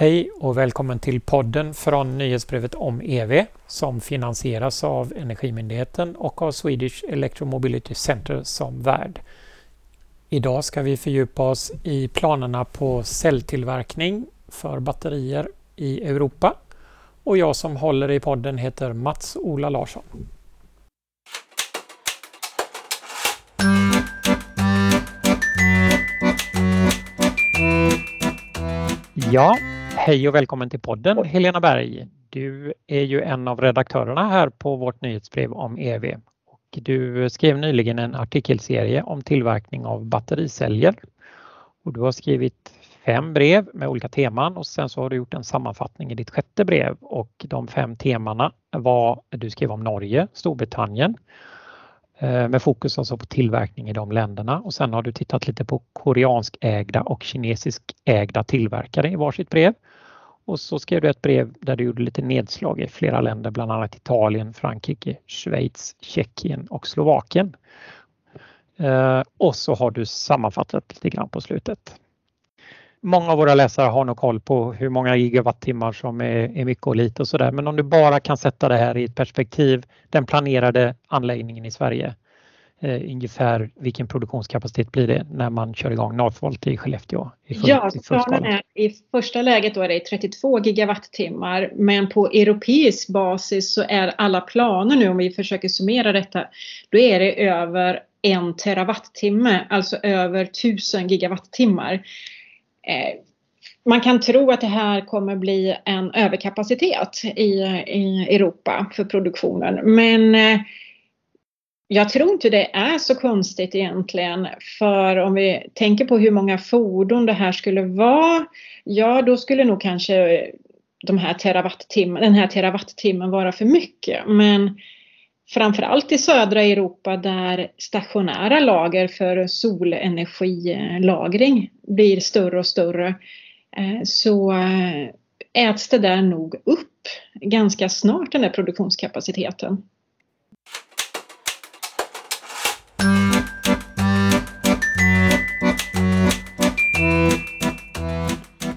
Hej och välkommen till podden från nyhetsbrevet om EV som finansieras av Energimyndigheten och av Swedish Electromobility Center som värd. Idag ska vi fördjupa oss i planerna på celltillverkning för batterier i Europa och jag som håller i podden heter Mats-Ola Larsson. Ja, hej och välkommen till podden Helena Berg. Du är ju en av redaktörerna här på vårt nyhetsbrev om EV. Och du skrev nyligen en artikelserie om tillverkning av battericelljer. Och du har skrivit fem brev med olika teman och sen så har du gjort en sammanfattning i ditt sjätte brev och de fem temana var du skrev om Norge, Storbritannien, Eh, med fokus alltså på tillverkning i de länderna och sen har du tittat lite på koreansk ägda och kinesisk ägda tillverkare i varsitt brev. Och så skrev du ett brev där du gjorde lite nedslag i flera länder, bland annat Italien, Frankrike, Schweiz, Tjeckien och Slovakien. Eh, och så har du sammanfattat lite grann på slutet. Många av våra läsare har nog koll på hur många gigawattimmar som är, är mycket och lite och sådär. Men om du bara kan sätta det här i ett perspektiv, den planerade anläggningen i Sverige, eh, ungefär vilken produktionskapacitet blir det när man kör igång Northvolt i Skellefteå? I full, ja, i, planen är, i första läget då är det 32 gigawattimmar men på europeisk basis så är alla planer nu om vi försöker summera detta, då är det över en terawattimme, alltså över 1000 gigawattimmar. Eh, man kan tro att det här kommer bli en överkapacitet i, i Europa för produktionen. Men eh, jag tror inte det är så konstigt egentligen. För om vi tänker på hur många fordon det här skulle vara. Ja, då skulle nog kanske de här terawattimmen, den här terawattimmen vara för mycket. Men framförallt i södra Europa där stationära lager för solenergilagring blir större och större eh, så eh, äts det där nog upp ganska snart den där produktionskapaciteten.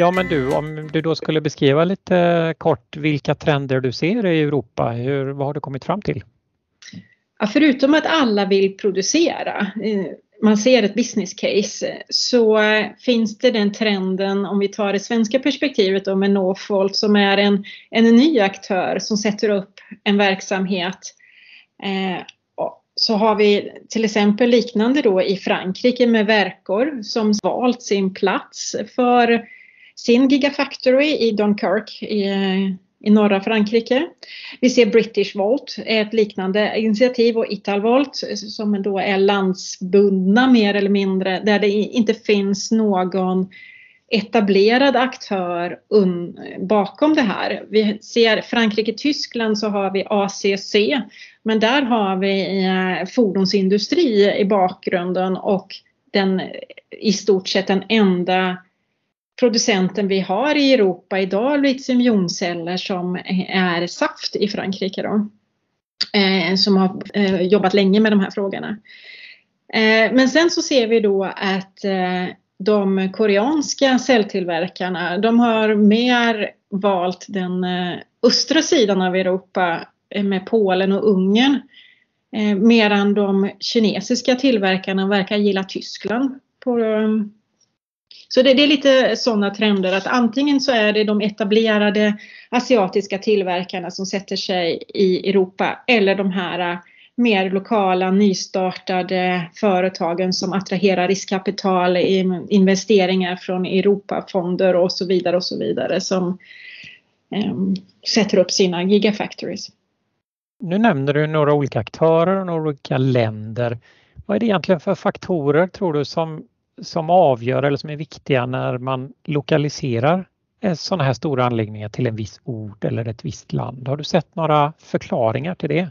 Ja men du, om du då skulle beskriva lite kort vilka trender du ser i Europa, hur, vad har du kommit fram till? Ja, förutom att alla vill producera, eh, man ser ett business case, så finns det den trenden om vi tar det svenska perspektivet då med Northvolt som är en, en ny aktör som sätter upp en verksamhet. Eh, så har vi till exempel liknande då i Frankrike med Verkor som valt sin plats för sin Gigafactory i Dunkirk i i norra Frankrike. Vi ser British Volt, ett liknande initiativ och Italvolt som då är landsbundna mer eller mindre där det inte finns någon etablerad aktör bakom det här. Vi ser Frankrike-Tyskland så har vi ACC men där har vi eh, fordonsindustri i bakgrunden och den i stort sett den enda producenten vi har i Europa idag, litiumjonceller som är Saft i Frankrike då. Eh, som har eh, jobbat länge med de här frågorna. Eh, men sen så ser vi då att eh, de koreanska celltillverkarna, de har mer valt den eh, östra sidan av Europa eh, med Polen och Ungern. Eh, medan de kinesiska tillverkarna verkar gilla Tyskland på eh, så det, det är lite sådana trender att antingen så är det de etablerade asiatiska tillverkarna som sätter sig i Europa eller de här äh, mer lokala nystartade företagen som attraherar riskkapital, investeringar från Europafonder och så vidare och så vidare som um, sätter upp sina gigafactories. Nu nämner du några olika aktörer och några olika länder. Vad är det egentligen för faktorer tror du som som avgör eller som är viktiga när man lokaliserar eh, sådana här stora anläggningar till en viss ort eller ett visst land? Har du sett några förklaringar till det?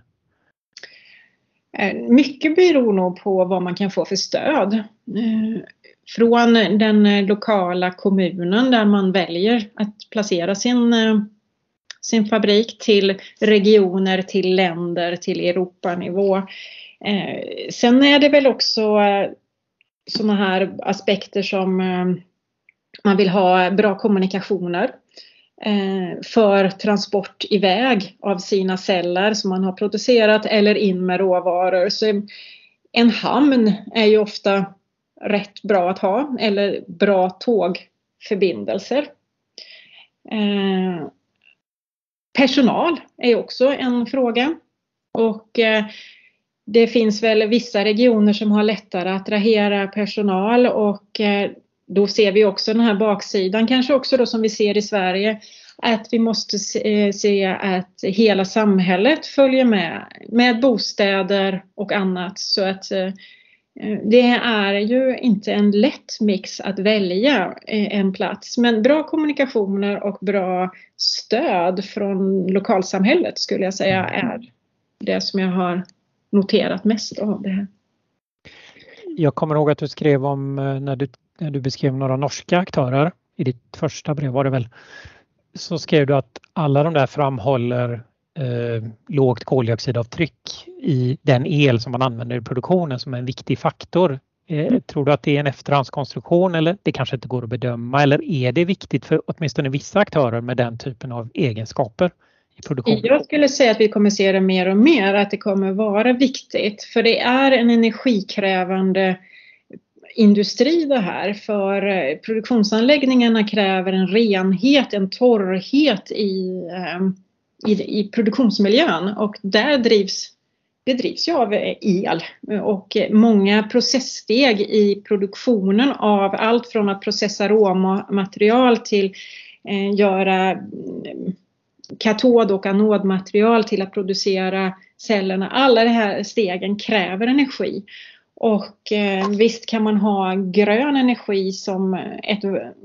Eh, mycket beror nog på vad man kan få för stöd. Eh, från den lokala kommunen där man väljer att placera sin, sin fabrik till regioner, till länder, till Europanivå. Sen är det väl också sådana här aspekter som eh, Man vill ha bra kommunikationer eh, för transport iväg av sina celler som man har producerat eller in med råvaror. Så en hamn är ju ofta rätt bra att ha eller bra tågförbindelser. Eh, personal är också en fråga och eh, det finns väl vissa regioner som har lättare att attrahera personal och eh, då ser vi också den här baksidan, kanske också då som vi ser i Sverige, att vi måste se att hela samhället följer med, med bostäder och annat. Så att eh, det är ju inte en lätt mix att välja en plats. Men bra kommunikationer och bra stöd från lokalsamhället skulle jag säga är det som jag har noterat mest av det här. Jag kommer ihåg att du skrev om eh, när du, när du beskrev några norska aktörer i ditt första brev var det väl. Så skrev du att alla de där framhåller eh, lågt koldioxidavtryck i den el som man använder i produktionen som en viktig faktor. Eh, mm. tror du att det är en efterhandskonstruktion eller det kanske inte går att bedöma eller är det viktigt för åtminstone vissa aktörer med den typen av egenskaper? Produktion? Jag skulle säga att vi kommer se det mer och mer, att det kommer vara viktigt. För det är en energikrävande industri det här. För eh, produktionsanläggningarna kräver en renhet, en torrhet i, ehm, i, i produktionsmiljön och där drivs det drivs ju av eh, el och eh, många processsteg i produktionen av allt från att processa råmaterial till göra mm, katod och anodmaterial till att producera cellerna. Alla de här stegen kräver energi. Och eh, visst kan man ha grön energi som ett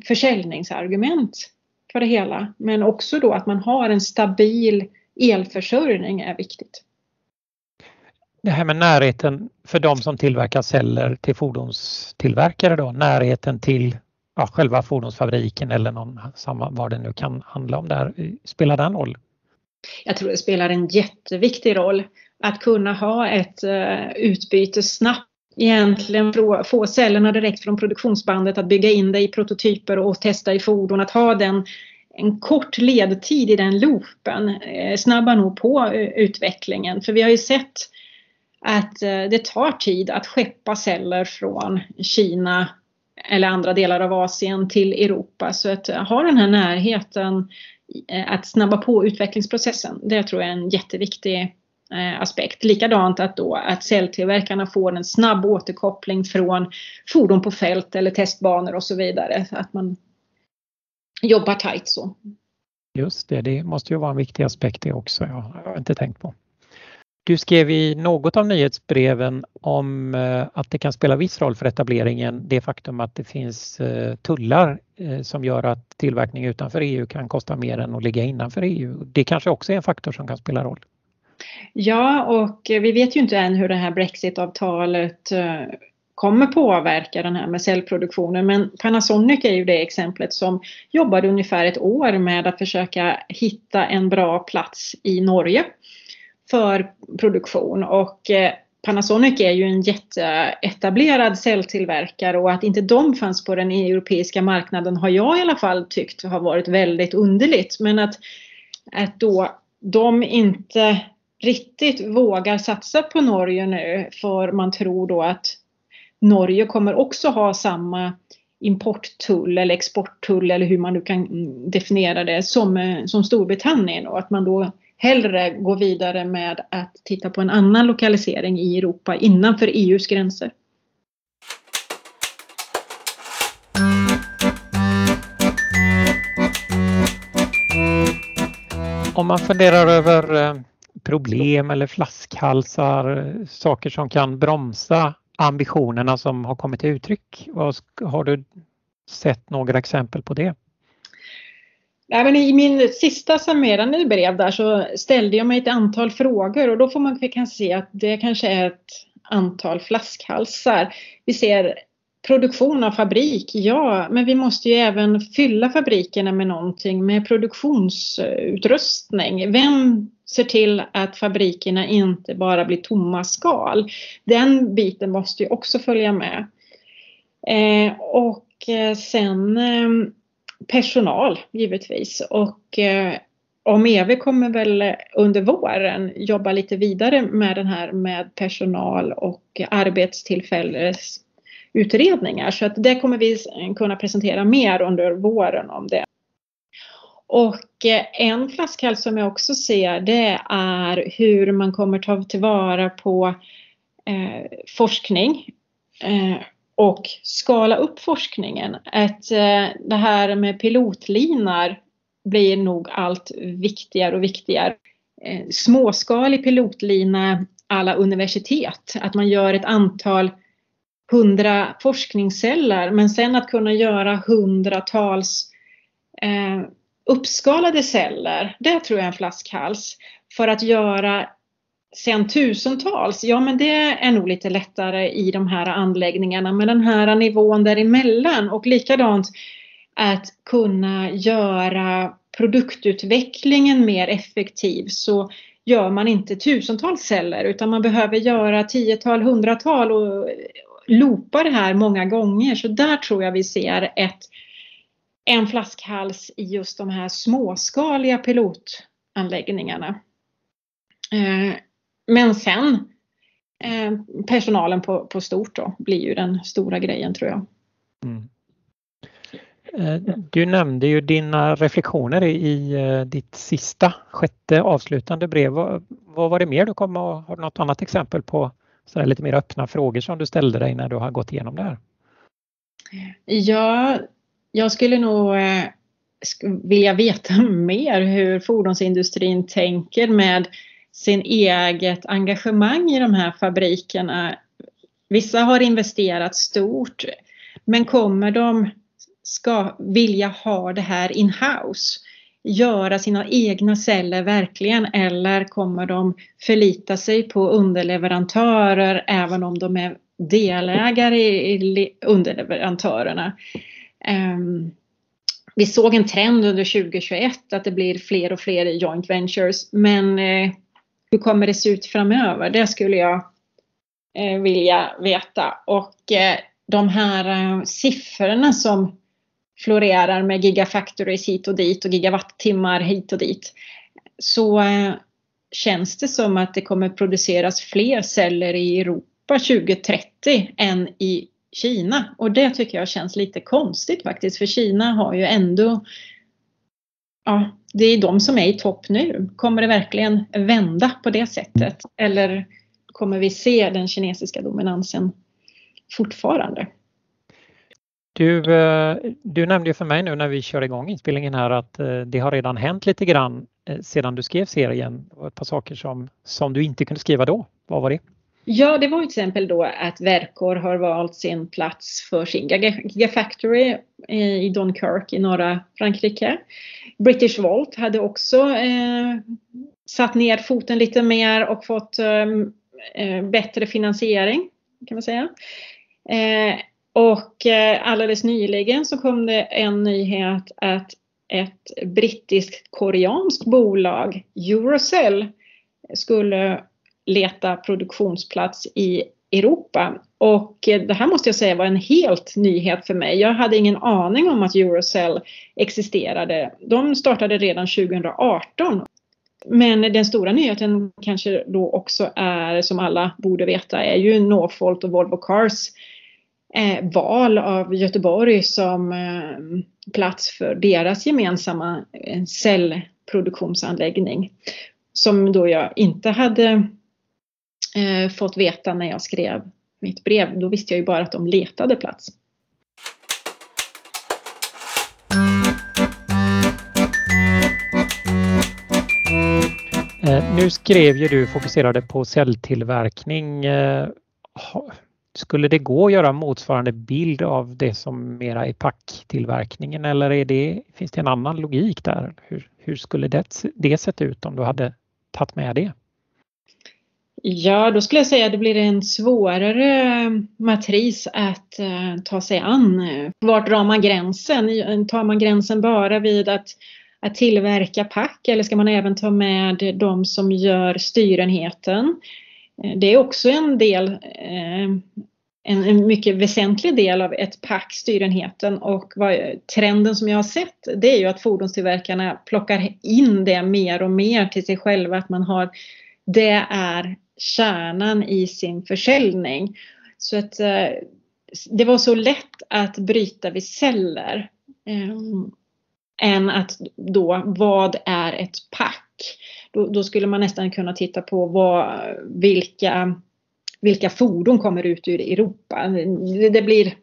försäljningsargument för det hela. Men också då att man har en stabil elförsörjning är viktigt. Det här med närheten för de som tillverkar celler till fordonstillverkare då, närheten till ja, själva fordonsfabriken eller någon, samma, vad det nu kan handla om där. Spelar den roll? Jag tror det spelar en jätteviktig roll att kunna ha ett uh, utbyte snabbt egentligen få cellerna direkt från produktionsbandet att bygga in det i prototyper och testa i fordon, att ha den en kort ledtid i den loopen eh, snabbar nog på eh, utvecklingen. För vi har ju sett att det tar tid att skeppa celler från Kina eller andra delar av Asien till Europa. Så att eh, ha den här närheten eh, att snabba på utvecklingsprocessen, det tror jag är en jätteviktig eh, aspekt. Likadant att då att celltillverkarna får en snabb återkoppling från fordon på fält eller testbanor och så vidare. Att man jobbar tajt så. Just det, det måste ju vara en viktig aspekt det också. Jag har inte tänkt på. Du skrev i något av nyhetsbreven om eh, att det kan spela viss roll för etableringen det faktum att det finns eh, tullar eh, som gör att tillverkning utanför EU kan kosta mer än att ligga innanför EU. Det kanske också är en faktor som kan spela roll. Ja, och vi vet ju inte än hur det här Brexit-avtalet kommer påverka den här med cellproduktionen. Men Panasonic är ju det exemplet som jobbade ungefär ett år med att försöka hitta en bra plats i Norge för produktion och eh, Panasonic är ju en jätteetablerad celltillverkare och att inte de fanns på den europeiska marknaden har jag i alla fall tyckt har varit väldigt underligt. Men att, att då de inte riktigt vågar satsa på Norge nu för man tror då att Norge kommer också ha samma importtull eller exporttull eller hur man nu kan definiera det som, eh, som Storbritannien och att man då hellre gå vidare med att titta på en annan lokalisering i Europa innanför EUs gränser. Om man funderar över eh, problem eller flaskhalsar, saker som kan bromsa ambitionerna som har kommit till uttryck. Har du sett några exempel på det? Nej, men I min sista summerande brev där så ställde jag mig ett antal frågor och då får man kanske se att det kanske är ett antal flaskhalsar. Vi ser produktion av fabrik, ja, men vi måste ju även fylla fabrikerna med någonting, med produktionsutrustning. Vem ser till att fabrikerna inte bara blir tomma skal? Den biten måste ju också följa med. Eh, och eh, sen eh, personal givetvis och eh, om EV kommer väl under våren jobba lite vidare med den här med personal och arbetstillfällesutredningar. så att det kommer vi kunna presentera mer under våren om det. Och eh, en flaskhals som jag också ser det är hur man kommer ta tillvara på eh, forskning eh, och skala upp forskningen. Att eh, det här med pilotlinar blir nog allt viktigare och viktigare. Eh, småskalig pilotlina alla universitet, att man gör ett antal hundra forskningsceller men sen att kunna göra hundratals eh, uppskalade celler, det tror jag är en flaskhals. För att göra sen tusentals, ja men det är nog lite lättare i de här anläggningarna men den här nivån däremellan och likadant att kunna göra produktutvecklingen mer effektiv så gör man inte tusentals celler utan man behöver göra tiotal, hundratal och loopa det här många gånger. Så där tror jag vi ser ett, en flaskhals i just de här småskaliga pilotanläggningarna. Eh, Eh, men sen eh, personalen på, på stort då blir ju den stora grejen tror jag. Mm. Eh, du nämnde ju dina reflektioner i ditt sista, sjätte avslutande brev. Vad, vad var det mer du kom och har du något annat exempel på så lite mer öppna frågor som du ställde dig när du har gått igenom det här? Ja, jag skulle nog eh, vilja veta mer hur fordonsindustrin tänker med sin eget engagemang i de här fabrikerna. Vissa har investerat stort, men kommer de ska vilja ha det här in-house? göra sina egna celler verkligen eller kommer de förlita sig på underleverantörer även om de är delägare i underleverantörerna? Ehm, vi såg en trend under 2021 att det blir fler och fler joint ventures men eh, hur kommer det se ut framöver? Det skulle jag eh, vilja veta och eh, de här eh, siffrorna som florerar med gigafactories hit och dit och gigawattimmar hit och dit så eh, känns det som att det kommer produceras fler celler i Europa 2030 än i Kina och det tycker jag känns lite konstigt faktiskt för Kina har ju ändå Ja, det är de som är i topp nu. Kommer det verkligen vända på det sättet eller kommer vi se den kinesiska dominansen fortfarande? Du, eh, du nämnde ju för mig nu när vi kör igång inspelningen här att eh, det har redan hänt lite grann eh, sedan du skrev serien. Det var ett par saker som, som du inte kunde skriva då. Vad var det? Ja, det var till exempel då att Verkor har valt sin plats för sin Gigafactory i Dunkirk i norra Frankrike. British Volt hade också eh, satt ner foten lite mer och fått ehm, eh, bättre finansiering kan man säga. Eh, och eh, alldeles nyligen så kom det en nyhet att ett brittiskt koreanskt bolag, Eurocell, skulle leta produktionsplats i Europa. Och eh, det här måste jag säga var en helt nyhet för mig. Jag hade ingen aning om att Eurocell existerade. De startade redan 2018. Men den stora nyheten kanske då också är, som alla borde veta, är ju Northvolt och Volvo Cars eh, val av Göteborg som eh, plats för deras gemensamma eh, cellproduktionsanläggning. Som då jag inte hade eh, fått veta när jag skrev mitt brev. Då visste jag ju bara att de letade plats. Eh, nu skrev ju du fokuserade på celltillverkning. Eh, skulle det gå att göra motsvarande bild av det som mera är packtillverkningen eller är det, finns det en annan logik där? Hur, hur skulle det, det sett ut om du hade tagit med det? Ja, då skulle jag säga att det blir en svårare matris att uh, ta sig an. Vart drar man gränsen? Tar man gränsen bara vid att, att tillverka pack eller ska man även ta med de som gör styrenheten? Eh, det är också en del eh, en, en, mycket väsentlig del av ett pack, styrenheten och vad, trenden som jag har sett det är ju att fordonstillverkarna plockar in det mer och mer till sig själva att man har det är kärnan i sin försäljning. Så att eh, det var så lätt att bryta vid celler eh, än att då vad är ett pack? Då, då, skulle man nästan kunna titta på vad, vilka vilka fordon kommer ut ur Europa. Det blir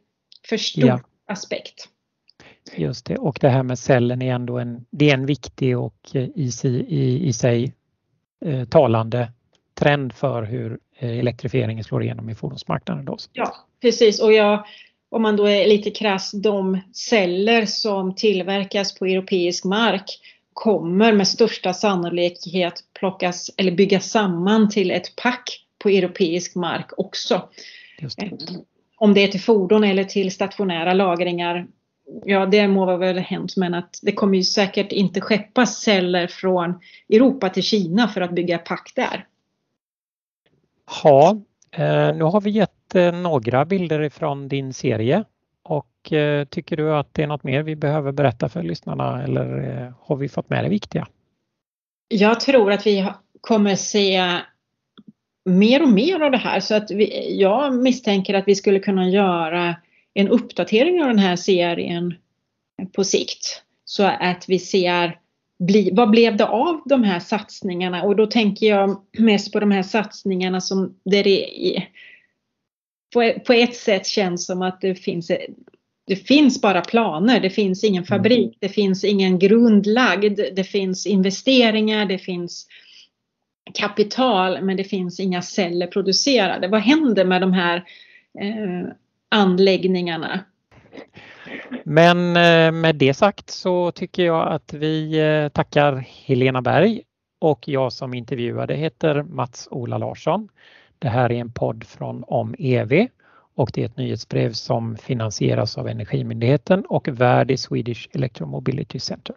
för stor ja. aspekt. Just det, och det här med cellen är ändå en, det är en viktig och i, i, i sig eh, talande trend för hur eh, elektrifieringen slår igenom i fordonsmarknaden. Då. Ja, precis och jag, om man då är lite krass, de celler som tillverkas på europeisk mark kommer med största sannolikhet plockas eller byggas samman till ett pack på europeisk mark också. Det. Eh, om det är till fordon eller till stationära lagringar, ja det må vara väl hänt men att det kommer ju säkert inte skeppas celler från Europa till Kina för att bygga pack där. Ja, eh, nu har vi gett eh, några bilder ifrån din serie och eh, tycker du att det är något mer vi behöver berätta för lyssnarna eller har vi fått med det viktiga? Jag tror att vi kommer se mer och mer av det här så att vi, jag misstänker att vi skulle kunna göra en uppdatering av den här serien på sikt. Så att vi ser bli, vad blev det av de här satsningarna? Och då tänker jag mest på de här satsningarna som där det på, ett sätt känns som att det finns det finns bara planer, det finns ingen fabrik, det finns ingen grundlagd, det finns investeringar, det finns kapital. Men det finns inga celler producerade. Vad händer med de här eh, anläggningarna? Men eh, med det sagt så tycker jag att vi eh, tackar Helena Berg och jag som intervjuade heter Mats-Ola Larsson. Det här är en podd från Om EV och det är ett nyhetsbrev som finansieras av Energimyndigheten och värd i Swedish Electromobility Center.